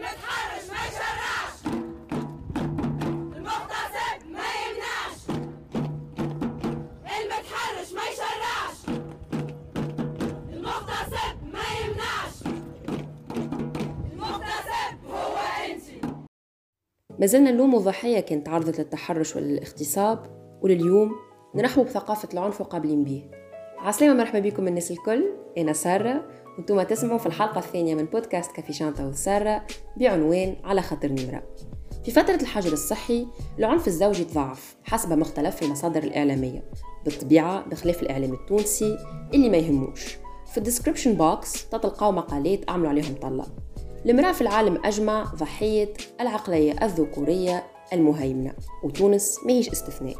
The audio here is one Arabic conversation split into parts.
ما المغتصب ما يمنعش المغتصب هو انتي ما زلنا نلوم الضحية كانت تعرضت للتحرش وللاغتصاب ولليوم نرحبوا بثقافة العنف وقابلين به. عسلامة مرحبا بكم الناس الكل. أنا سارة وأنتم تسمعوا في الحلقة الثانية من بودكاست كافي شانتا وسارة بعنوان على خاطر نمرة. في فترة الحجر الصحي العنف الزوجي تضاعف حسب مختلف المصادر الإعلامية بالطبيعة بخلاف الإعلام التونسي اللي ما يهموش. في ال description box تتلقاو مقالات أعملوا عليهم طلة. المرأة في العالم أجمع ضحية العقلية الذكورية المهيمنة وتونس ماهيش استثناء.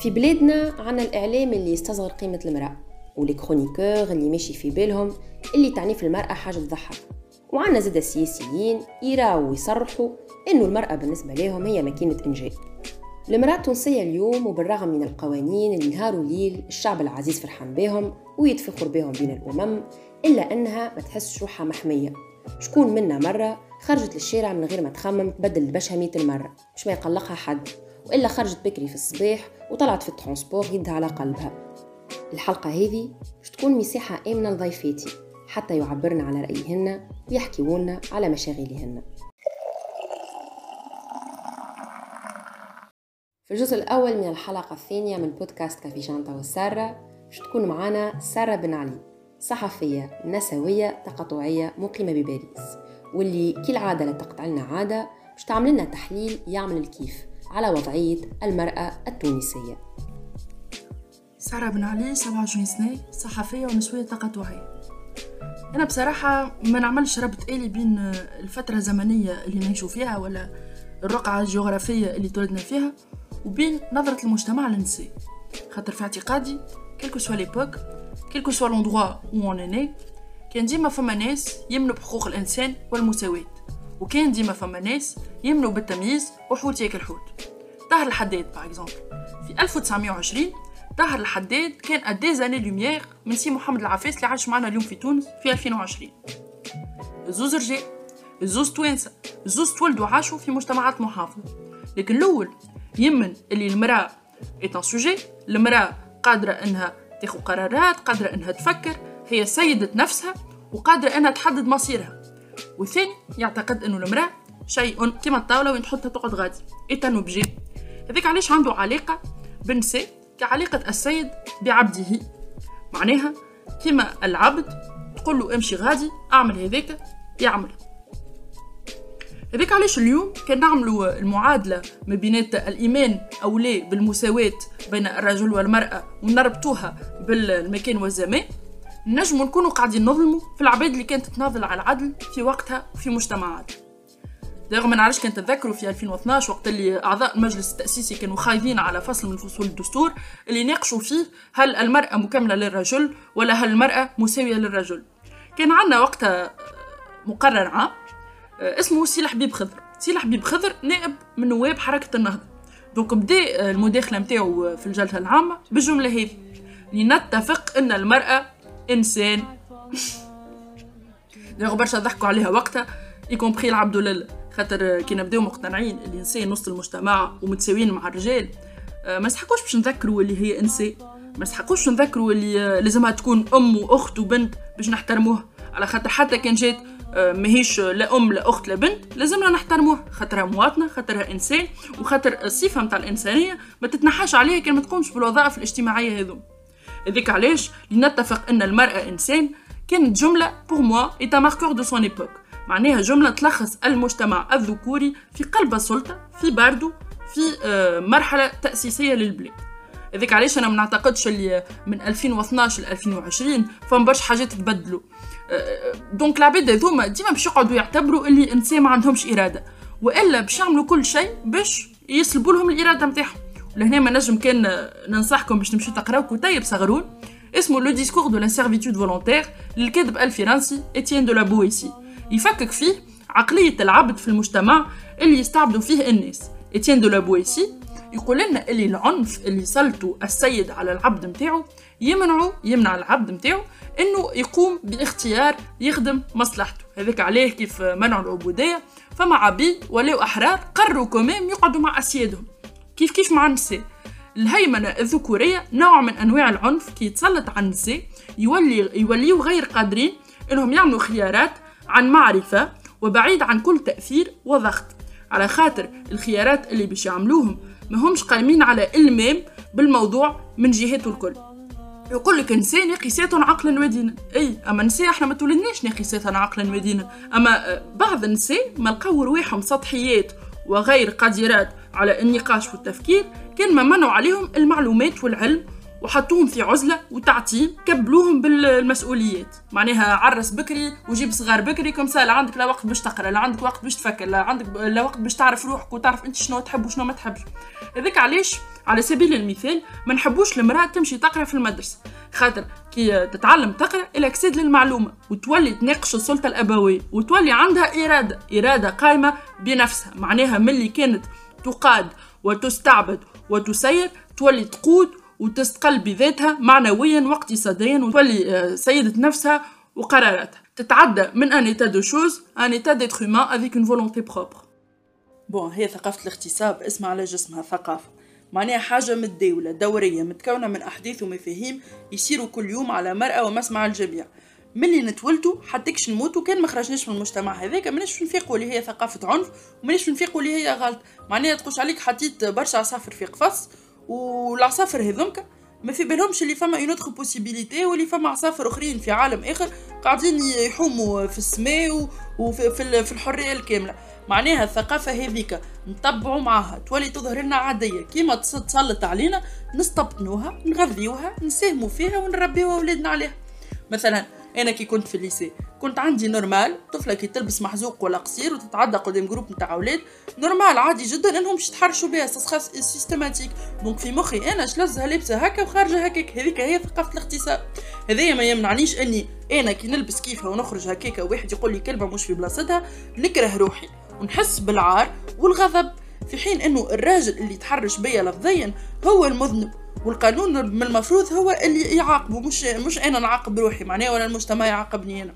في بلادنا عنا الإعلام اللي يستصغر قيمة المرأة. ولي كرونيكور اللي ماشي في بالهم اللي تعني في المرأة حاجة تضحك. وعنا زاد السياسيين يراو ويصرحوا إنه المرأة بالنسبة لهم هي ماكينة إنجاب المرأة التونسية اليوم وبالرغم من القوانين اللي نهار وليل الشعب العزيز فرحان بهم ويتفخر بهم بين الأمم إلا أنها ما تحسش روحها محمية. شكون منا مرة خرجت للشارع من غير ما تخمم تبدل لبشها مية المرة؟ مش ما يقلقها حد. وإلا خرجت بكري في الصباح وطلعت في ال transport يدها على قلبها. الحلقة هذه باش تكون مساحة آمنة لضيفاتي حتى يعبرن على رأيهن ويحكيولنا على مشاغلهن. في الجزء الأول من الحلقة الثانية من بودكاست كافي شانتا والسارة باش تكون معنا سارة بن علي صحفية نسوية تقاطعية مقيمة بباريس واللي كالعادة لا تقطع لنا عادة باش تعمل لنا تحليل يعمل الكيف على وضعية المرأة التونسية. سارة بن علي 27 سنة صحفية ونسوية تقاطعية أنا بصراحة ما نعملش ربط آلي بين الفترة الزمنية اللي نعيشوا فيها ولا الرقعة الجغرافية اللي تولدنا فيها وبين نظرة المجتمع للنساء خاطر في اعتقادي كيلكو سوا ليبوك quelle que soit l'année كان ديما فما ناس يمنوا بحقوق الإنسان والمساواة وكان ديما فما ناس يمنوا بالتمييز وحوت ياكل حوت. طاهر الحداد par exemple في 1920 طاهر الحداد كان à des années-lumière من سي محمد العفاس اللي عايش معنا اليوم في تونس في 2020 الزوز رجال الزوز توانسة الزوز تولدوا عاشوا في مجتمعات محافظة. لكن الأول يمن اللي المرأة est un sujet المرأة قادرة إنها تاخذ قرارات قادرة إنها تفكر هي سيدة نفسها وقادرة إنها تحدد مصيرها. والثاني يعتقد إنه المرأة شيء كما الطاولة وين تحطها تقعد غادي. est un objet هذيك علاش عنده علاقة بالنساء كعلاقة السيد بعبده. معناها كما العبد تقول له امشي غادي أعمل هذاك يعمل. هذاك علاش اليوم كان نعملوا المعادلة ما بينات الإيمان أو لا بالمساواة بين الرجل والمرأة ونربطوها بالمكان والزمان؟ نجموا نكونوا قاعدين نظلموا في العباد اللي كانت تناضل على العدل في وقتها وفي مجتمعاتها. دايما ما نعرفش كان تتذكروا في 2012 وقت اللي أعضاء المجلس التأسيسي كانوا خايفين على فصل من فصول الدستور اللي ناقشوا فيه هل المرأة مكمله للرجل ولا هل المرأة مساوية للرجل. كان عندنا وقتها مقرر عام اسمه سي حبيب خضر. سي حبيب خضر نائب من نواب حركة النهضة. دونك بدا المداخلة نتاعو في الجلسة العامة بالجملة هذه. لنتفق إن المرأة إنسان. برشا ضحكوا عليها وقتها يكومبخي العبد لله. خاطر كي نبداو مقتنعين اللي النساء نص المجتمع ومتساويين مع الرجال ما نسحقوش باش نذكروا اللي هي انسان ما نسحقوش نذكروا اللي لازمها تكون أم وأخت وبنت باش نحترموها على خاطر حتى كان جات ماهيش لا أم لا أخت لا بنت لازمنا نحترموها خاطرها مواطنة خاطرها إنسان وخاطر الصفة نتاع الإنسانية ما تتنحاش عليها كان ما تقومش بالوظائف الاجتماعية هذوم. هذيك علاش؟ لنتفق إن المرأة إنسان كانت جملة pour moi était marqueur de son époque معناها جملة تلخص المجتمع الذكوري في قلب السلطة في باردو في مرحلة تأسيسية للبلاد. هذيك علاش أنا ما نعتقدش اللي من 2012 ل 2020 فما برشا حاجات تبدلوا donc العباد هذوما ديما باش يقعدوا يعتبروا اللي إنسان ما عندهمش إرادة. وإلا باش يعملوا كل شيء باش يسلبوا لهم الإرادة نتاعهم لهنا ما نجم كان ننصحكم باش تمشيو تقراو كتيب صغرون اسمه Le Discours de la servitude volontaire للكاتب الفرنسي إتيان دو لا بويسي. يفكك فيه عقلية العبد في المجتمع اللي يستعبدوا فيه الناس. اتيان دو لا بويسي يقول لنا اللي العنف اللي سلطه السيد على العبد متاعو يمنعه يمنع العبد متاعو إنه يقوم باختيار يخدم مصلحته. هذاك عليه كيف منع العبودية. فما عبيد ولاو أحرار قرروا كمام يقعدوا مع أسيادهم. كيف كيف مع النساء؟ الهيمنة الذكورية نوع من أنواع العنف كي يتسلط على النساء يولي يوليوا غير قادرين إنهم يعملوا خيارات عن معرفة وبعيد عن كل تأثير وضغط. على خاطر الخيارات اللي باش يعملوهم ما همش قايمين على المام بالموضوع من جهته الكل. يقول لك انسان قيسات عقلا ودينا إي أما نساء إحنا ما تولدناش يا قيسات عقلا ودينا أما بعض النساء ما لقاو رواحهم سطحيات وغير قادرات على النقاش والتفكير كان ما منعوا عليهم المعلومات والعلم وحطوهم في عزلة وتعتيم كبلوهم بالمسؤوليات. معناها عرس بكري وجيب صغار بكري كم لا عندك لا وقت باش تقرأ لا عندك وقت باش تفكر لا عندك لا وقت باش تعرف روحك وتعرف أنت شنو تحب وشنو ما تحبش. هذاك علاش؟ على سبيل المثال ما نحبوش المرأة تمشي تقرأ في المدرسة. خاطر كي تتعلم تقرأ الاكسيد للمعلومة وتولي تناقش السلطة الأبوية وتولي عندها إرادة إرادة قائمة بنفسها. معناها ملي كانت تقاد وتستعبد وتسير تولي تقود وتستقل بذاتها معنويا واقتصاديا وتولي آه، سيدة نفسها وقراراتها. تتعدى من un état de chose à un état d'être humain avec une volonté propre bon هي ثقافة الاغتصاب. اسمها على جسمها ثقافة. معناها حاجة متداولة دورية متكونة من أحداث ومفاهيم يصيروا كل يوم على مرأة ومسمع الجميع. ملي نتولدوا حتى كش نموتوا كان ما خرجناش من المجتمع هذاك ماناش نفيقوا اللي هي ثقافة عنف وماناش نفيقوا اللي هي غلط. معناها تقولش عليك حطيت برشا عصافر في قفص والعصافر هذومك ما في بالهمش اللي فما une autre possibilité واللي فما عصافر أخرين في عالم آخر قاعدين يحوموا في السماء وفي في الحرية الكاملة. معناها الثقافة هذيك نطبعوا معاها تولي تظهر لنا عادية. كيما تسلط علينا نستبطنوها نغذيوها نساهموا فيها ونربيوها أولادنا عليها. مثلا أنا كي كنت في ال lycée كنت عندي normal طفلة كي تلبس محزوق ولا قصير وتتعدى قدام groupe نتاع أولاد normal عادي جدا إنهم باش يتحرشوا بها systématique donc في مخي أنا شلزها لابسة هكا وخارجة هكاك. هذيك هي ثقافة الاغتصاب هذايا ما يمنعنيش إني أنا كي نلبس كيفها ونخرج هكاك وواحد يقول لي كلمة مش في بلاصتها نكره روحي ونحس بالعار والغضب. في حين إنه الراجل اللي تحرش بيا لفظيا هو المذنب. والقانون من المفروض هو اللي يعاقبه مش مش أنا نعاقب روحي معناه ولا المجتمع يعاقبني أنا.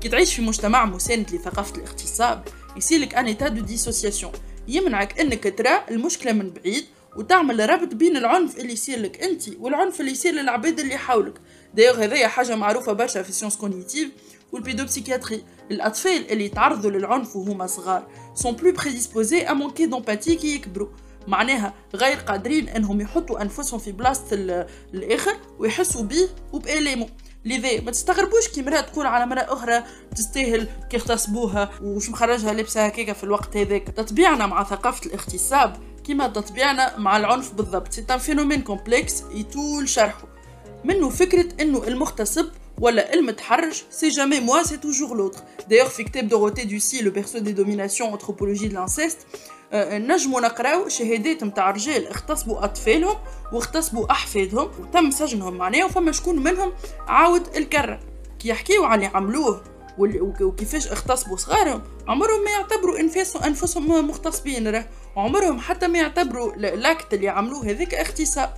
كي تعيش في مجتمع مساند لثقافة الاغتصاب يصيرلك un état de dissociation يمنعك إنك ترى المشكلة من بعيد وتعمل ربط بين العنف اللي يصير لك أنت والعنف اللي يصير للعباد اللي حولك. دايوغ هذايا حاجة معروفة برشا في sciences cognitives وال pédopsychiatrie الأطفال اللي يتعرضوا للعنف وهما صغار sont plus prédisposés à manquer d'empathie كي يكبروا. معناها غير قادرين إنهم يحطوا أنفسهم في بلاصه الآخر ويحسوا بيه وبآلامه. لذا ما تستغربوش كي مرأة تقول على مرأة أخرى تستاهل كي اغتصبوها وش مخرجها لبسها هكاك في الوقت هذاك. تطبيعنا مع ثقافة الاغتصاب. كما تطبيعنا مع العنف بالضبط. c'est phénomène complexe يطول شرحه منه فكرة إنه المغتصب ولا المتحرش c'est jamais moi c'est toujours l'autre دايوغ في كتاب دوروتي دوسي Le Berceau des dominations anthropologie de l'inceste نجمو نقراو شهادات متاع رجال اغتصبوا أطفالهم واغتصبوا أحفادهم وتم سجنهم معناه وفما شكون منهم عاود الكرة. كي يحكيو على عملوه وكيفاش اغتصبوا صغارهم عمرهم ما يعتبروا انفسهم أنفسهم مغتصبين راه. عمرهم حتى ما يعتبروا ال acte اللي عملوه هذاك اغتصاب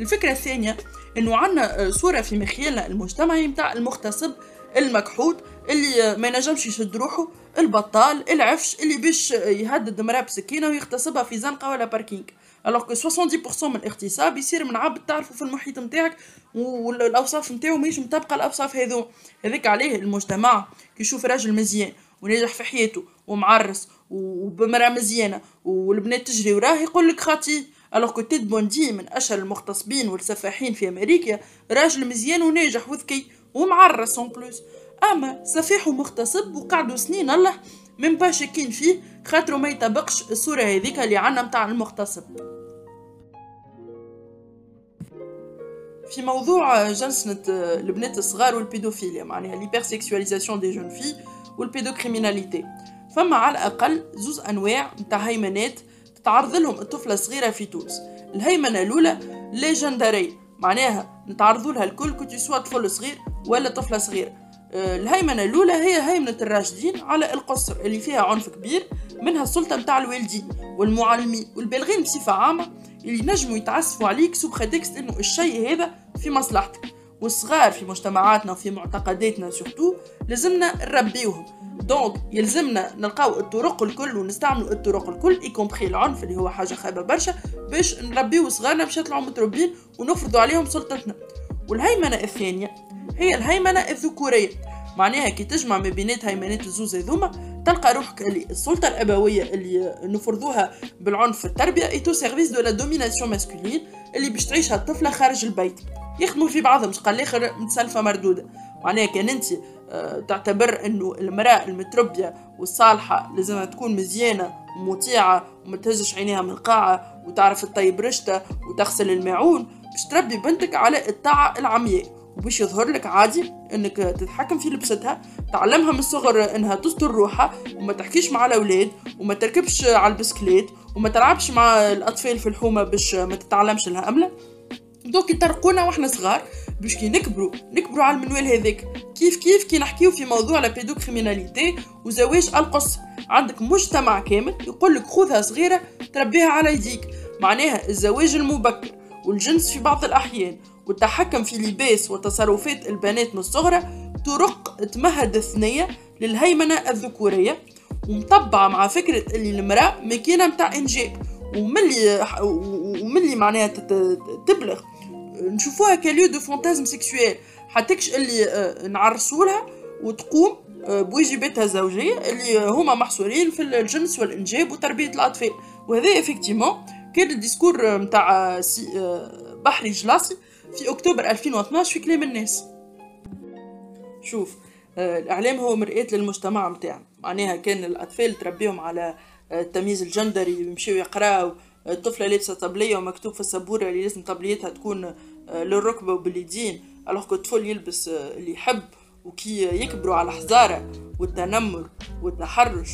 الفكرة الثانية إنه عندنا صورة في مخيلنا المجتمعي متاع المغتصب المكحوت اللي ما ينجمش يشد روحه البطال العفش اللي باش يهدد مراه بسكينة ويغتصبها في زنقة ولا parking. alors que 70% من الاغتصاب يصير من عبد تعرفه في المحيط نتاعك والاوصاف نتاعو ماهيش مطابقة الأوصاف هذو. هذاك عليه المجتمع كي يشوف راجل مزيان وناجح في حياته ومعرس وبمراه مزيانة والبنات تجري وراه يقول لك خاطي. alors que تيد بوندي من أشهر المغتصبين والسفاحين في أمريكا راجل مزيان وناجح وذكي ومعرس en plus أما سفيح ومغتصب وقعدوا سنين الله من با شاكين فيه خاطرو ما يطبقش الصورة هذيك اللي عنا متاع المغتصب. في موضوع جنسنة البنات الصغار والبيدوفيليا معناها l'hypersexualisation des jeunes filles وال pédocriminalité فما على الأقل زوز أنواع متاع هيمنات تتعرض لهم الطفلة الصغيرة في تونس. الهيمنة الأولى les genrés معناها نتعرضوا لها الكل كنت سوا طفل صغير ولا طفلة صغيرة. الهيمنة الأولى هي هيمنة الراشدين على القصر اللي فيها عنف كبير منها السلطة متاع الوالدين والمعلمين والبالغين بصفة عامة اللي نجموا يتعسفوا عليك sous prétexte إنه الشيء هذا في مصلحتك. والصغار في مجتمعاتنا وفي معتقداتنا surtout لازمنا نربيوهم. donc يلزمنا نلقاو الطرق الكل ونستعملوا الطرق الكل y compris العنف اللي هو حاجة خايبة برشا باش نربيو صغارنا باش يطلعوا متربين ونفرضوا عليهم سلطتنا. والهيمنة الثانية هي الهيمنة الذكورية. معناها كي تجمع ما بينات هيمنات الزوز هذوما تلقى روحك اللي السلطة الأبوية اللي نفرضوها بالعنف في التربية est au service de la domination masculine اللي باش تعيشها الطفلة خارج البيت. يخدموا في بعضهم مش قال الآخر متسلفة مردودة. معناها كان أنت آه، تعتبر إنه المرأة المتربية والصالحة لازمها تكون مزيانة ومطيعة وما تهزش عينيها من القاعة وتعرف تطيب رشتها وتغسل الماعون باش تربي بنتك على الطاعة العمياء. وباش يظهر لك عادي إنك تتحكم في لبستها تعلمها من الصغر إنها تستر روحها وما تحكيش مع الأولاد وما تركبش على البسكليت وما تلعبش مع الأطفال في الحومة باش ما تتعلمش الهملة donc يطرقونا وإحنا صغار باش كي نكبروا نكبروا على المنوال هذاك. كيف كيف كي نحكيو في موضوع la pédocriminalité وزواج القصر؟ عندك مجتمع كامل يقول لك خذها صغيرة تربيها على يديك. معناها الزواج المبكر والجنس في بعض الأحيان. والتحكم في لباس وتصرفات البنات من الصغرى طرق تمهد الثنية للهيمنة الذكورية ومطبعة مع فكرة اللي المرأة ماكينة متاع إنجاب وملي وملي معناها تبلغ. نشوفوها كا lieu de fantasme sexuel حتكش اللي آه، نعرسولها وتقوم آه، بواجباتها الزوجية اللي هما محصورين في الجنس والإنجاب وتربية الأطفال. وهذا effectivement كان ال discours متاع آه، بحري جلاسي. في أكتوبر 2012 في كلام الناس. شوف آه، الإعلام هو مرآة للمجتمع متاعنا. معناها كان الأطفال تربيهم على آه، التمييز الجندري يمشيو يقراو الطفلة لابسة طبلية ومكتوب في السبورة اللي لازم طبليتها تكون آه، للركبة وباليدين alors الطفل يلبس اللي يحب وكي يكبروا على الحزارة والتنمر والتحرش.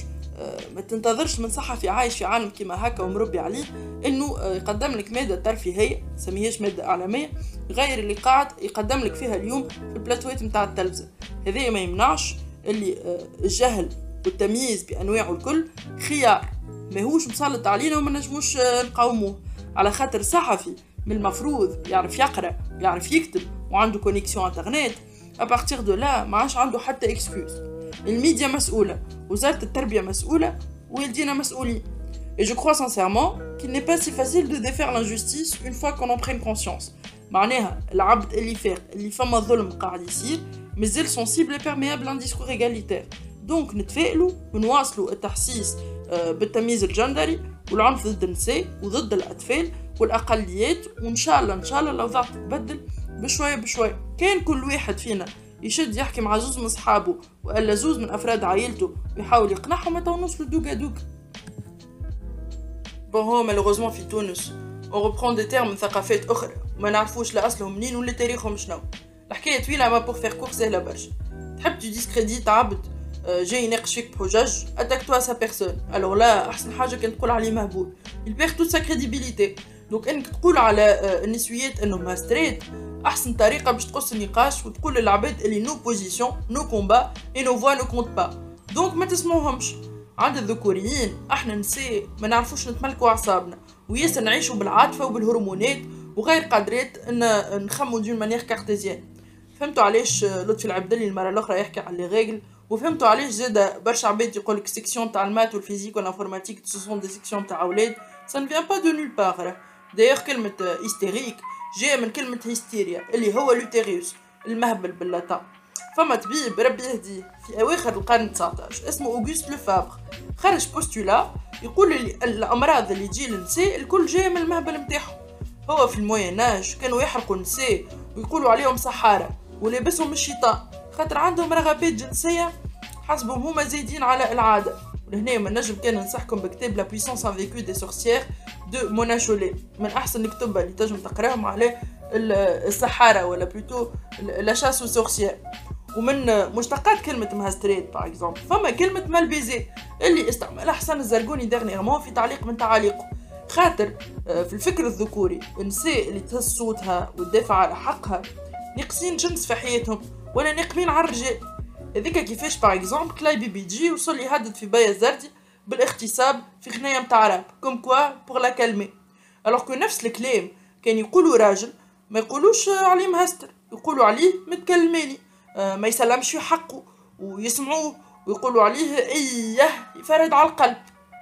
ما تنتظرش من صحفي عايش في عالم كيما هكا ومربي عليه إنه يقدم لك مادة ترفيهيه سميهاش مادة إعلامية غير اللي قاعد يقدم لك فيها اليوم في البلاتوات نتاع التلفزة. هذا ما يمنعش اللي آه، الجهل والتمييز بأنواعه الكل خيار ماهوش مسلط علينا وما نجموش آه، نقاوموه. على خاطر صحفي من المفروض يعرف يقرأ يعرف يكتب وعنده كونيكسيون انترنت ابارتيغ دو لا ما عادش عنده حتى اكسكيوز الميديا مسؤولة. وزاره التربيه مسؤوله والدينا مسؤولين Et je crois sincèrement qu'il n'est pas si facile de défaire l'injustice une fois qu'on en prenne conscience. معناها العبد اللي فاق اللي فما ظلم قاعد يصير مازال سونسيبل بيرميابل ان ديسكور ايغاليتير دونك نتفائلوا ونواصلوا التحسيس بالتمييز الجندري والعنف ضد النساء وضد الاطفال والاقليات وان شاء الله ان شاء الله الاوضاع تتبدل بشويه بشويه كان كل واحد فينا يشد يحكي مع زوز من صحابه والا زوز من أفراد عائلته ويحاول يقنعهم متى نوصلوا دوكا دوكا بون هو مالوغوزمون في تونس اون دي تيرم من ثقافات أخرى وما نعرفوش لا أصلهم منين ولا تاريخهم شنو. الحكاية طويلة ما بور فير كور سهلة برشا. تحب تديسكريديت عبد جاي يناقش فيك بحجج اتاك توا سا بيرسون الوغ لا أحسن حاجة كان تقول عليه مهبول. يبير توت سا كريديبيليتي دونك إنك تقول على النسويات إنهم ستريت أحسن طريقة باش تقص النقاش وتقول للعباد اللي nos positions nos combats et nos voix ne comptent pas donc ما تسمعوهمش. عند الذكوريين إحنا نساء ما نعرفوش نتملكوا أعصابنا. وياسر نعيشوا بالعاطفة وبالهرمونات وغير قادرات إن نخمو d'une manière cartésienne فهمتوا علاش لطفي العبدلي المرة الأخرى يحكي على les règles وفهمتوا علاش زاد برشا عباد يقول لك sections تاع ال maths وال physique وال informatique ce sont des sections تاع أولاد. ça ne vient pas de nulle part d'ailleurs كلمة hystérique جاية من كلمة هيستيريا اللي هو l'utérus المهبل بال latin. فما طبيب ربي يهديه في أواخر القرن 19 اسمه أوغوست لوفابر خرج postulat يقول اللي الأمراض اللي تجي للنساء الكل جاية من المهبل نتاعهم هو في ال Moyen Âge كانوا يحرقوا النساء ويقولوا عليهم سحارة ولابسهم الشيطان. خاطر عندهم رغبات جنسية حسبهم هما زايدين على العادة. ولهنا ما نجم كان ننصحكم بكتاب la puissance invaincue des sorcières de Mona Chollet من أحسن الكتب اللي تنجم تقراهم على السحارة ولا plutôt la chasse aux sorcières ومن مشتقات كلمة مهستريت par exemple فما كلمة mal baisée اللي استعملها حسن الزرقوني dernièrement في تعليق من تعاليقه. خاطر آه، في الفكر الذكوري النساء اللي تهز صوتها وتدافع على حقها ناقصين جنس في حياتهم ولا ناقمين على الرجال. هذيك كيفاش par exemple Klay BBJ وصل يهدد في بايا زردي بالاغتصاب في غناية متاع rap. comme quoi pour la calmer alors que نفس الكلام كان يقولوا راجل ما يقولوش عليه مهستر. يقولوا عليه متكلماني. آه، ما يسلمش حقه ويسمعوه. ويقولوا عليه إيه يفرد على القلب.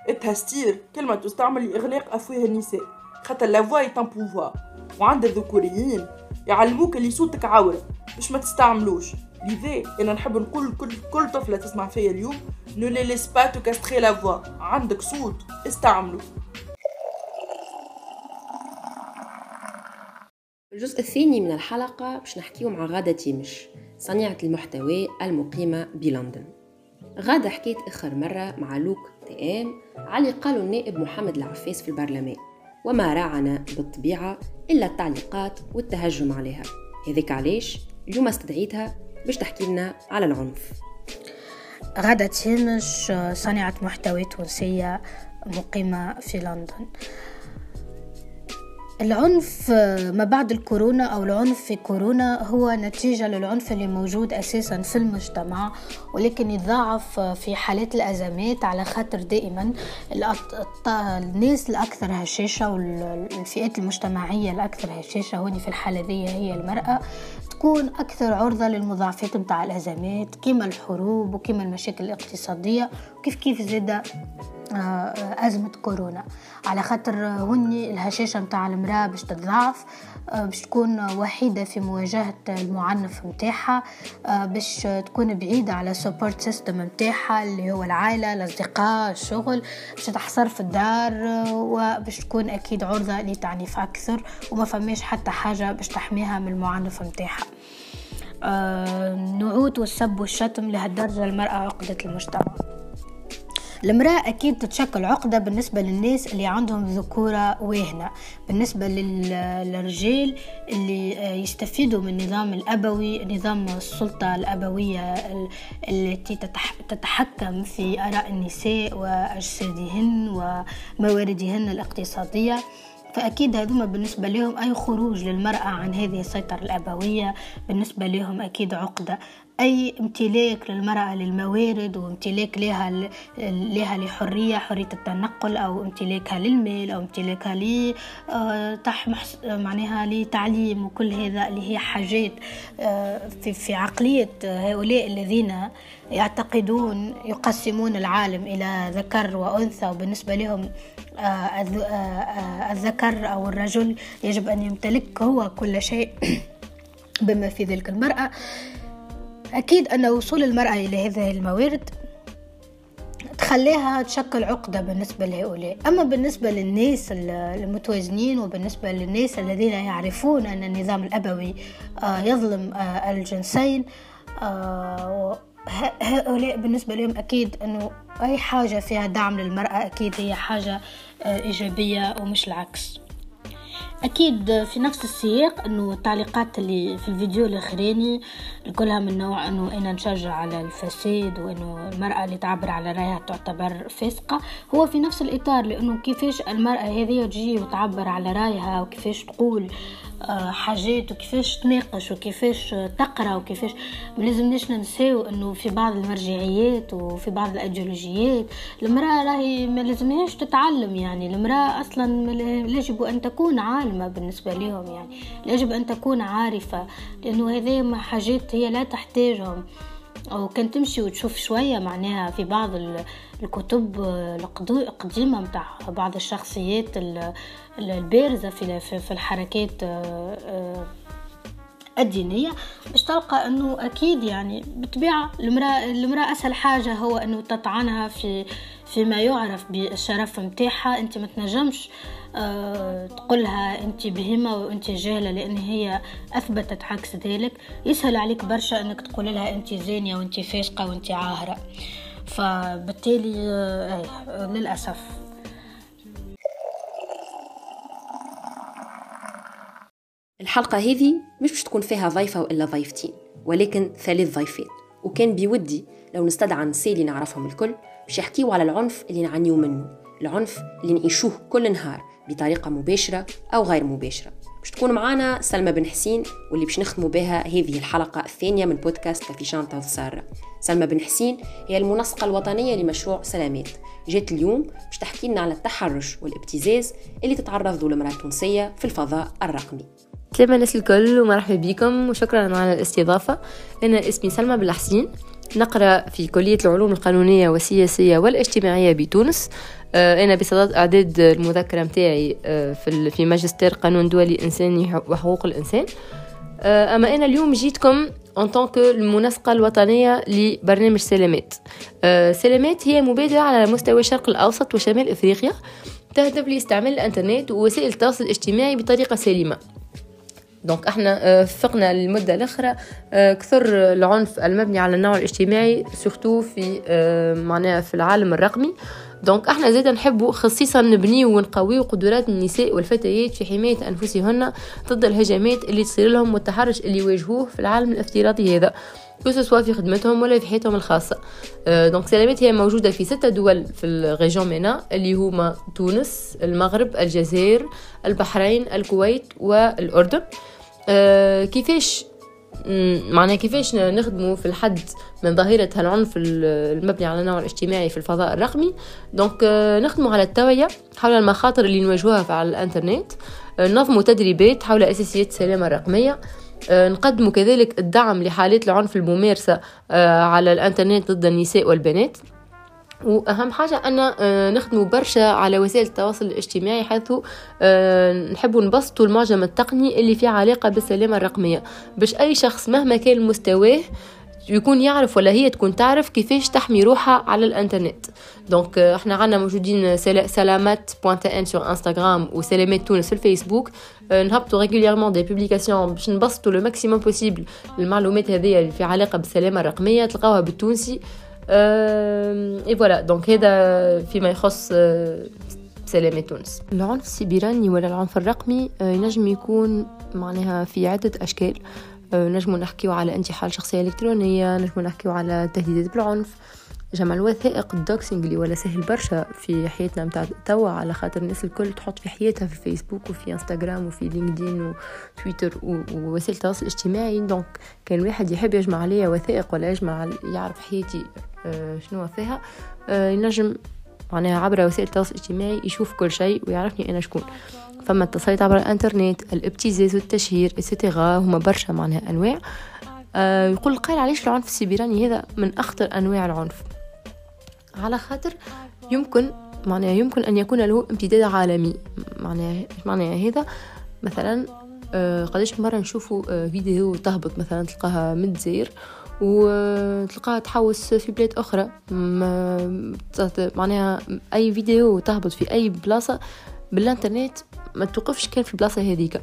التهستير كلمة تستعمل لإغلاق أفواه النساء. خاطر la voix est pouvoir وعند الذكوريين يعلموك اللي صوتك عورة. باش ما تستعملوش. لذا أنا نحب نقول كل كل طفلة تسمع فيا اليوم ne les laisse pas te castrer la voix عندك صوت استعملوا الجزء الثاني من الحلقة باش نحكيو مع غادة تيمش صانعة المحتوى المقيمة بلندن. غادة حكيت آخر مرة مع لوك تي إم على قالوا النائب محمد العفاس في البرلمان وما راعنا بالطبيعة إلا التعليقات والتهجم عليها. هذيك علاش؟ اليوم استدعيتها باش تحكي لنا على العنف. غادة تيمش صانعة محتوى تونسية مقيمة في لندن. العنف ما بعد الكورونا أو العنف في كورونا هو نتيجة للعنف اللي موجود أساسا في المجتمع ولكن يتضاعف في حالات الأزمات على خاطر دائما الناس الأكثر هشاشة والفئات المجتمعية الأكثر هشاشة هوني في الحالة ذي هي المرأة. تكون أكثر عرضة للمضاعفات متاع الأزمات كما الحروب وكما المشاكل الاقتصادية وكيف كيف زادة آه، أزمة كورونا. على خاطر هني الهشاشة متاع المرأة باش آه، باش تكون وحيدة في مواجهة المعنف متاعها آه، باش تكون بعيدة على support system متاعها اللي هو العائلة الأصدقاء الشغل باش تحصر في الدار وباش تكون أكيد عرضة لتعنيف أكثر وما فماش حتى حاجة باش تحميها من المعنف متاعها النعوت والسب والشتم لهالدرجة المرأة عقدة المجتمع. المرأة أكيد تتشكل عقدة بالنسبة للناس اللي عندهم ذكورة واهنة. بالنسبة للرجال اللي آه، يستفيدوا من النظام الأبوي نظام السلطة الأبوية التي تتحكم في آراء النساء وأجسادهن ومواردهن الاقتصادية. فأكيد هذوما بالنسبة لهم أي خروج للمرأة عن هذه السيطرة الأبوية. بالنسبة لهم أكيد عقدة. أي امتلاك للمرأة للموارد وامتلاك لها لها لحرية حرية التنقل أو امتلاكها للمال أو امتلاكها ل آه، معناها لتعليم وكل هذا اللي هي حاجات آه، في في عقلية هؤلاء الذين يعتقدون يقسمون العالم إلى ذكر وأنثى وبالنسبة لهم آه، الذكر أو الرجل يجب أن يمتلك هو كل شيء بما في ذلك المرأة. أكيد أن وصول المرأة إلى هذه الموارد تخليها تشكل عقدة بالنسبة لهؤلاء. أما بالنسبة للناس المتوازنين وبالنسبة للناس الذين يعرفون أن النظام الأبوي آه، يظلم آه، الجنسين آه، هؤلاء بالنسبة لهم أكيد أنه أي حاجة فيها دعم للمرأة أكيد هي حاجة إيجابية ومش العكس. أكيد في نفس السياق إنه التعليقات اللي في الفيديو الأخراني كلها من نوع إنه إنا نشجع على الفساد وإنه المرأة اللي تعبر على رأيها تعتبر فاسقة. هو في نفس الإطار لإنه كيفاش المرأة هذه تجي وتعبر على رأيها وكيفاش تقول حاجات وكيفاش تناقش وكيفاش تقرأ وكيفاش ملازمناش ننساو إنه في بعض المرجعيات وفي بعض الأيديولوجيات المرأة راهي ما لازمهاش تتعلم يعني. المرأة أصلا يجب أن تكون عالمة بالنسبة لهم يعني. يجب أن تكون عارفة لأنه هذه حاجات هي لا تحتاجهم. أو كان تمشي وتشوف شوية معناها في بعض الكتب القديمة متاع بعض الشخصيات البارزة في الحركات آه، آه، الدينية. باش تلقى إنه أكيد يعني بالطبيعة المرأة المرأة أسهل حاجة هو إنه تطعنها في فيما يعرف بالشرف متاعها. أنت ما تنجمش أه تقولها أنت بهمة وأنت جاهلة لأن هي أثبتت عكس ذلك. يسهل عليك برشا إنك تقول لها أنت زانية وأنت فاسقة وأنت عاهرة. فبالتالي آه للأسف. الحلقة هذه مش باش تكون فيها ضيفة وإلا ضيفتين ولكن ثلاث ضيفات وكان بودي لو نستدعى نساء نعرفهم الكل باش يحكيو على العنف اللي نعانيو منه العنف اللي نعيشوه كل نهار بطريقة مباشرة أو غير مباشرة. باش تكون معنا سلمى بن حسين واللي باش نختموا بها هذه الحلقة الثانية من بودكاست كافي شانتا سارة سلمى بن حسين هي المنسقة الوطنية لمشروع سلامات. جات اليوم باش تحكي لنا على التحرش والابتزاز اللي تتعرض له المرأة التونسية في الفضاء الرقمي. سلام الناس الكل ومرحبا بكم وشكرا على الاستضافة. أنا اسمي سلمى بالحسين نقرأ في كلية العلوم القانونية والسياسية والاجتماعية بتونس. أنا بصدد إعداد المذكرة متاعي آه، في في ماجستير قانون دولي إنساني وحقوق الإنسان. آه، أما أنا اليوم جيتكم ان طونك المنسقة الوطنية لبرنامج سلامات. سلامات هي مبادرة على مستوى الشرق الأوسط وشمال إفريقيا تهدف لاستعمال الإنترنت ووسائل التواصل الاجتماعي بطريقة سليمة. donc إحنا فقنا المده الأخرى كثر العنف المبني على النوع الاجتماعي surtout في معناها في العالم الرقمي. donc إحنا زادة نحبوا خصيصا نبنيو ونقويو قدرات النساء والفتيات في حماية أنفسهن ضد الهجمات اللي تصير لهم والتحرش اللي يواجهوه في العالم الافتراضي هذا سواء في خدمتهم ولا في حياتهم الخاصة. donc سلامات هي موجودة في ستة دول في الـ région MENA اللي هما تونس المغرب الجزائر البحرين الكويت والأردن. كيفاش معناها كيفاش نخدموا في الحد من ظاهرة هالعنف المبني على النوع الاجتماعي في الفضاء الرقمي. donc نخدموا على التوعية حول المخاطر اللي نواجهوها على الإنترنت. ننظموا تدريبات حول أساسيات السلامة الرقمية. نقدموا كذلك الدعم لحالات العنف الممارسة على الإنترنت ضد النساء والبنات. وأهم حاجة أن نخدموا برشا على وسائل التواصل الاجتماعي حيث نحبوا نبسطوا المعجم التقني اللي فيه علاقة بالسلامة الرقمية. باش أي شخص مهما كان مستواه يكون يعرف ولا هي تكون تعرف كيفاش تحمي روحها على الإنترنت. donc إحنا عنا موجودين سلامات point tn sur انستغرام وسلامات تونس في الفيسبوك. نهبطوا régulièrement des publications باش نبسطوا le maximum possible المعلومات هذه اللي في علاقة بالسلامة الرقمية. تلقاوها بالتونسي. et voilà donc هذا فيما يخص سلامات تونس العنف السيبراني ولا العنف الرقمي ينجم يكون معناها في عدة أشكال. نجمو نحكيو على انتحال شخصية إلكترونية نجمو نحكيو على تهديدات بالعنف جمع الوثائق الـ doxing اللي ولا سهل برشا في حياتنا متاع توا. على خاطر الناس الكل تحط في حياتها في فيسبوك وفي إنستغرام وفي لينكدين وتويتر ووسائل التواصل الاجتماعي. donc كان واحد يحب يجمع عليا وثائق ولا يجمع يعرف حياتي شنو فيها ينجم معناها عبر وسائل التواصل الاجتماعي يشوف كل شيء ويعرفني أنا شكون. فما اتصلت عبر الإنترنت الابتزاز والتشهير et cetera هما برشا معناها أنواع. آه يقول القائل علاش العنف السيبراني هذا من أخطر أنواع العنف؟ على خاطر يمكن معناها يمكن أن يكون له امتداد عالمي. معناها معناها هذا مثلا آه قداش مرة نشوفوا آه فيديو تهبط مثلا تلقاها متزير وتلقاها تحوس في بلاد أخرى. معناها أي فيديو تهبط في أي بلاصة بالإنترنت ما توقفش كان في البلاصة هذيك.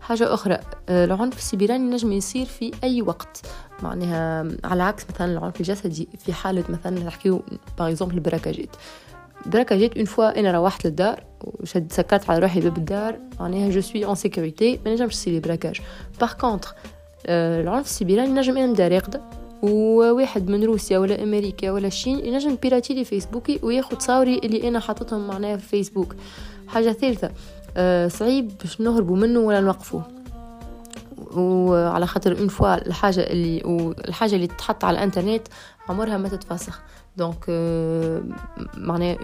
حاجة أخرى العنف السيبراني نجم يصير في أي وقت. معناها على عكس مثلا العنف الجسدي في حالة مثلا نحكيو par exemple الـ braquageات braquageات une fois أنا روحت للدار وشد سكرت على روحي باب الدار معناها je suis en sécurité ما نجمش يصير لي braquage par contre العنف السيبراني نجم أنا نبدا راقده وواحد من روسيا ولا أمريكا ولا الصين ينجم يبيراتي لي فيسبوكي وياخد صوري اللي أنا حاططهم معناها في فيسبوك. حاجة ثالثة أه صعيب باش نهربوا منه ولا نوقفوه. وعلى خاطر une fois الحاجة اللي والحاجة اللي تتحط على الإنترنت عمرها ما تتفسخ. donc أه معناها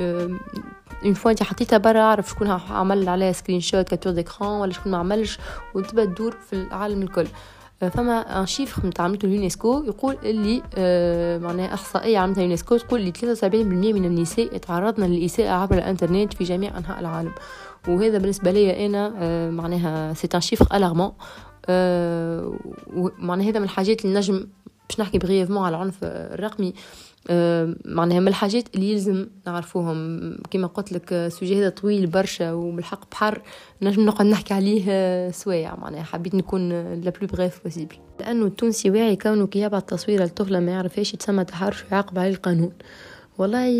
une fois انت حطيتها برا عرف شكون عمل عليها screenshot capture d'écran ولا شكون ما عملش وتبدا تدور في العالم الكل. فما un chiffre نتاع اليونسكو يقول اللي آه معناها احصائيه عملتها اليونسكو تقول اللي 73% من النساء تعرضن للإساءة عبر الإنترنت في جميع أنحاء العالم. وهذا بالنسبة لي أنا آه معناها c'est un chiffre alarmant ومعناها هذا من الحاجات اللي نجم باش نحكي brièvement على العنف الرقمي. معناها من الحاجات اللي يلزم نعرفوهم. كما قلت لك الـ sujet هذا طويل برشا وبالحق بحر نجم نقعد نحكي عليه سوايع. معناها حبيت نكون la plus brève possible لأنه التونسي واعي كونه كي يبعث تصويره لطفلة ما يعرفهاش يتسمى تحرش ويعاقب عليه القانون. والله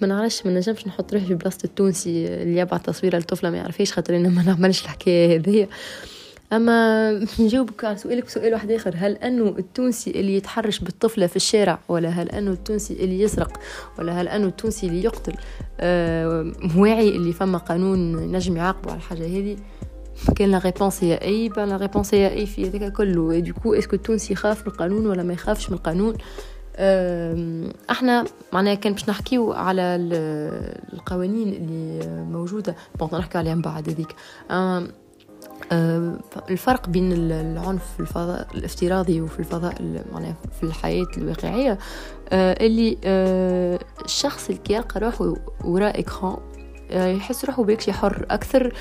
ما نعرفش ما نجمش نحط روحي في بلاصة التونسي اللي يبعث تصويره لطفلة ما يعرفهاش خاطر أنا ما نعملش الحكاية هذه أما نجاوبك على سؤالك بسؤال واحد آخر. هل انه التونسي اللي يتحرش بالطفلة في الشارع؟ ولا هل انه التونسي اللي يسرق؟ ولا هل انه التونسي اللي يقتل؟ آه واعي اللي فما قانون نجم يعاقبه على الحاجة هذه. كان la réponse هي أي با la réponse هي أي في هذاك كله. donc est-ce que التونسي يخاف من القانون ولا ما يخافش من القانون؟ إحنا معناها كان باش نحكيو على القوانين اللي موجودة. bon نحكي عليها من بعد هذيك. الفرق بين العنف في الفضاء الافتراضي وفي الفضاء معناها في الحياة الواقعية. اللي الشخص اللي يلقى روحه وراء écran يحس روحه بيكشي حر أكثر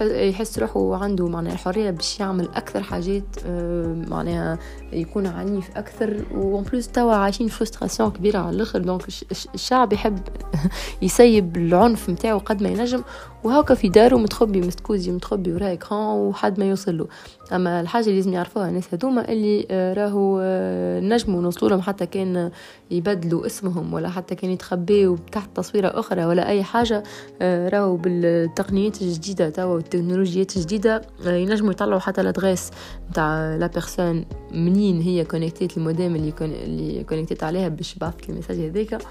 يحس روحه عنده معناها الحرية باش يعمل أكثر حاجات آه، معناها يكون عنيف أكثر. و en plus توا عايشين frustration كبيرة على الآخر. donc الشعب يحب يسيب العنف نتاعو قد ما ينجم. وهاكا في دارو متخبي مستكوزي متخبي وراء écran وحد ما يوصل له. أما الحاجة اللي لازم يعرفوها الناس هذوما اللي آه، راهو آه، نجموا نوصلوا لهم حتى كان يبدلوا اسمهم ولا حتى كان يتخبيوا تحت تصويرة أخرى ولا أي حاجة راهو بالتقنيات الجديدة توا والتكنولوجيات الجديدة ينجموا يطلعوا حتى الـ adresse نتاع la personne منين هي connectée الموديم اللي اللي عليها باش بعث الـ message هذاك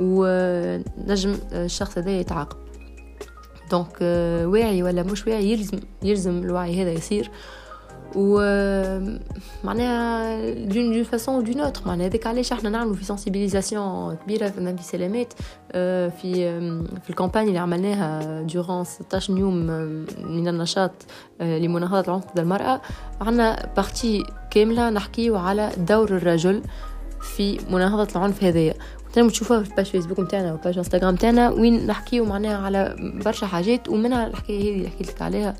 ونجم الشخص هذا يتعاقب. donc واعي ولا مش واعي يلزم يلزم الوعي هذا يصير و معناها d'une d'une façon ou d'une autre معناها هذاك علاش إحنا نعملوا في sensibilisation كبيره في نبي سلامات في في الـ campagne اللي عملناها دوران 16 يوم من النشاط لمناهضه العنف ضد المراه عندنا partie كامله نحكيو على دور الرجل في مناهضه العنف هذايا تنجموا تشوفوها في page فيسبوك نتاعنا و page انستغرام نتاعنا وين نحكيو معناها على برشا حاجات ومنها الحكاية هذه اللي حكيت لك عليها.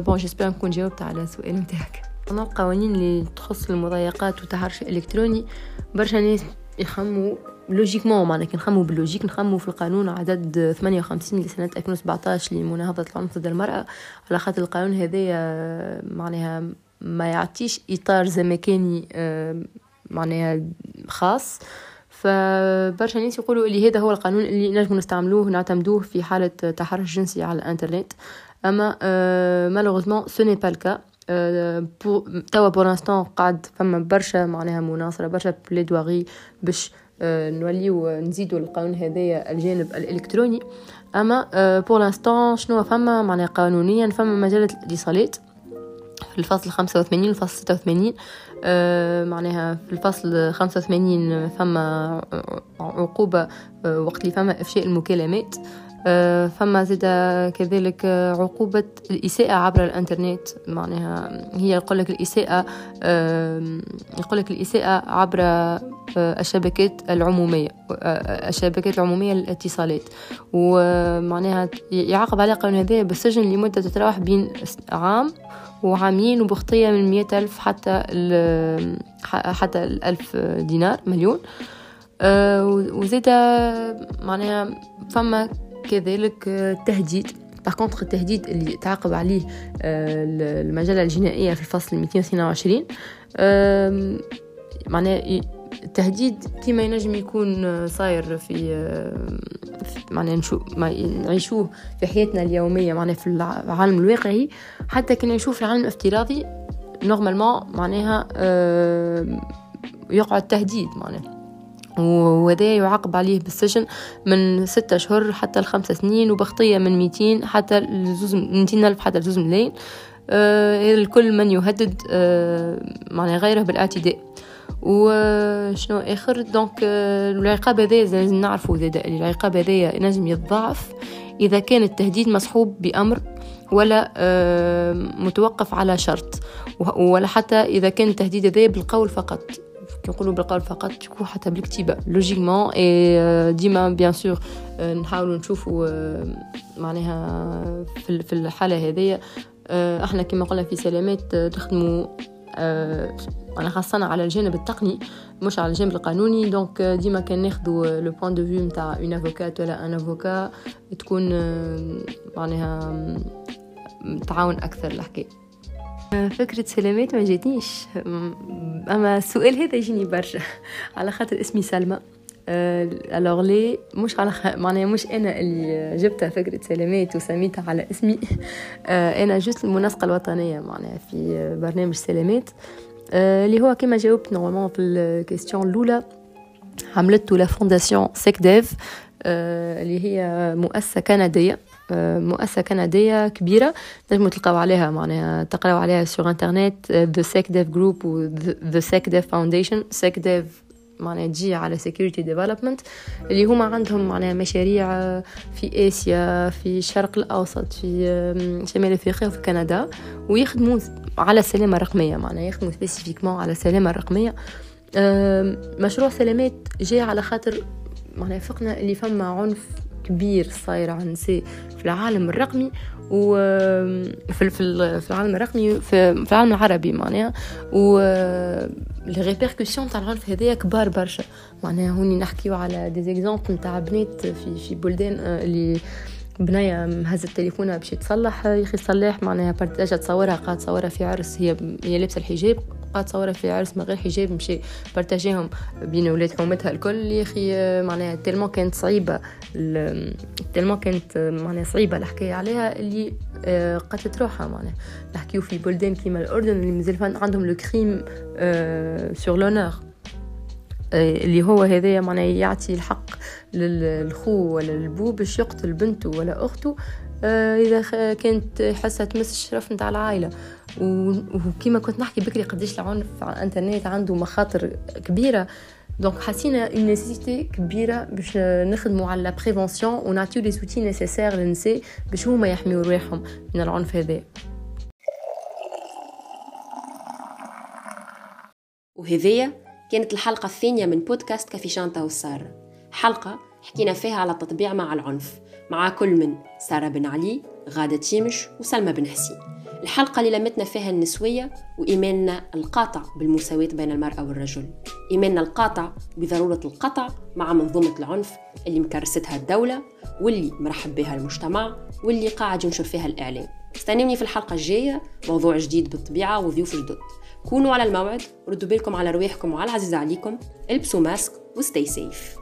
bon j'espère نكون جاوبت على السؤال نتاعك. أما القوانين اللي تخص المضايقات والتحرش الإلكتروني برشا ناس يخموا logiquement معناها كي نخمو بالـ logique نخمو في القانون عدد 58 لسنة 2017 لمناهضة العنف ضد المرأة. على خاطر القانون هذايا معناها ما يعطيش إطار زمكاني معناها خاص. فبرشا ناس يقولوا اللي هذا هو القانون اللي نجم نستعملوه نعتمدوه في حالة تحرش جنسي على الإنترنت. أما malheureusement ce n'est pas le cas توا pour l'instant قاعد فما برشا معناها مناصرة برشا plaidoyer باش نوليو نزيدو القانون هذايا الجانب الإلكتروني. أما pour l'instant شنو فما؟ معناها قانونيا فما مجلة الاتصالات. في الفصل 85 والفصل 86 آه معناها في الفصل 85 فما عقوبة آه وقت اللي فما إفشاء المكالمات. آه، فما زيد كذلك عقوبة الإساءة عبر الإنترنت. معناها هي يقول لك الإساءة يقول لك الإساءة عبر آه، الشبكات العمومية آه، الشبكات العمومية للاتصالات. ومعناها يعاقب على القانون هذا بالسجن لمدة تتراوح بين عام وعامين وبخطية من مئة ألف حتى حتى الألف دينار مليون. وزيد معناها فما كذلك التهديد باغ كونتر التهديد اللي تعاقب عليه آه، المجلة الجنائية في الفصل 222 معناه التهديد كما ينجم يكون صاير في معناها نشو ما نعيشوه في حياتنا اليومية معناها في العالم الواقعي. حتى كنا نشوف في العالم الافتراضي normalement معناها يقع التهديد معناها. وهذا يعاقب عليه بالسجن من ستة أشهر حتى لخمسة سنين وبخطية من ميتين حتى لزوز ميتين ألف حتى لزوز ملايين. آه الكل من يهدد آه معنى غيره بالأعتداء. وشنو آخر؟ donc آه العقاب هذا لازم نعرفوا زاد العقاب هذا ينجم يتضاعف إذا كان التهديد مصحوب بأمر ولا آه متوقف على شرط ولا حتى إذا كان التهديد هذا بالقول فقط. كنقولوا بالقول فقط تكون حتى بالكتيبة logiquement et ديما bien sûr نحاولوا نشوفوا معناها في الحالة هذيا إحنا كما قلنا في سلامات نخدموا أحنا خاصة على الجانب التقني مش على الجانب القانوني. donc ديما كان ناخذوا le point de vue نتاع une avocate ولا un avocat تكون معناها تعاون أكثر الحكاية فكرة سلامات ما جاتنيش. أما السؤال هذا يجيني برشا على خاطر اسمي سلمى. alors لي مش على. معناها مش أنا اللي جبتها فكره سلامات وسميتها على اسمي. أنا juste المنسقة الوطنية معناها في برنامج سلامات. اللي هو كما جاوبت normalement في ال question الأولى عملته la fondation SecDev اللي هي مؤسسة كندية. مؤسسة كندية كبيرة تنجموا تلقاو عليها معناها تقراو عليها sur internet The SecDev Group و The SecDev Foundation SecDev معناها تجي على security development اللي هما عندهم معناها مشاريع في آسيا في الشرق الأوسط في شمال أفريقيا وفي كندا ويخدموا على السلامة الرقمية معناها يخدموا spécifiquement على السلامة الرقمية. مشروع سلامات جاي على خاطر معناها فقنا اللي فما عنف كبير صاير عن النساء في العالم الرقمي في في العالم الرقمي في, في العالم العربي معناها و les répercussions تاع العنف هذايا كبار برشا معناها هوني نحكيو على des exemples نتاع بنات في في بلدان اللي بنية هزت تليفونها باش تصلح يا أخي صلاح معناها بارتاجة تصورها قاعد تصورها في عرس. هي هي لابسة الحجاب قاعد تصورها في عرس من غير حجاب مشي بارتاجيهم بين ولاد حومتها الكل. يا أخي معناها تلمون كانت صعيبة. تلمون كانت معناها صعيبة. الحكاية عليها اللي قتلت روحها معناها. نحكيو في بلدان كيما الأردن اللي مازال عندهم لو كريم سور لونور اللي هو هذايا معناها يعطي الحق للخو ولا للبو باش يقتل بنته ولا أخته إذا كانت حاسة تمس الشرف نتاع العائلة. وكما كنت نحكي بكري قديش العنف على الإنترنت عنده مخاطر كبيرة. donc حسينا nécessité كبيرة باش نخدموا على prévention ونعطيو les outils nécessaires للنساء باش هما يحميو رواحهم من العنف هذا. وهذيا كانت الحلقة الثانية من بودكاست كافي شانتا وسارة حلقة حكينا فيها على التطبيع مع العنف مع كل من سارة بن علي غادة تيمش وسلمى بن حسين. الحلقة اللي لمتنا فيها النسوية وإيماننا القاطع بالمساواة بين المرأة والرجل. إيماننا القاطع بضرورة القطع مع منظومة العنف اللي مكرستها الدولة واللي مرحب بها المجتمع واللي قاعد ينشر فيها الإعلام. استنوني في الحلقة الجاية موضوع جديد بالطبيعة وضيوف جدد كونوا على الموعد ردوا بالكم على رواحكم وعلى العزيز عليكم. البسوا ماسك وستي سيف.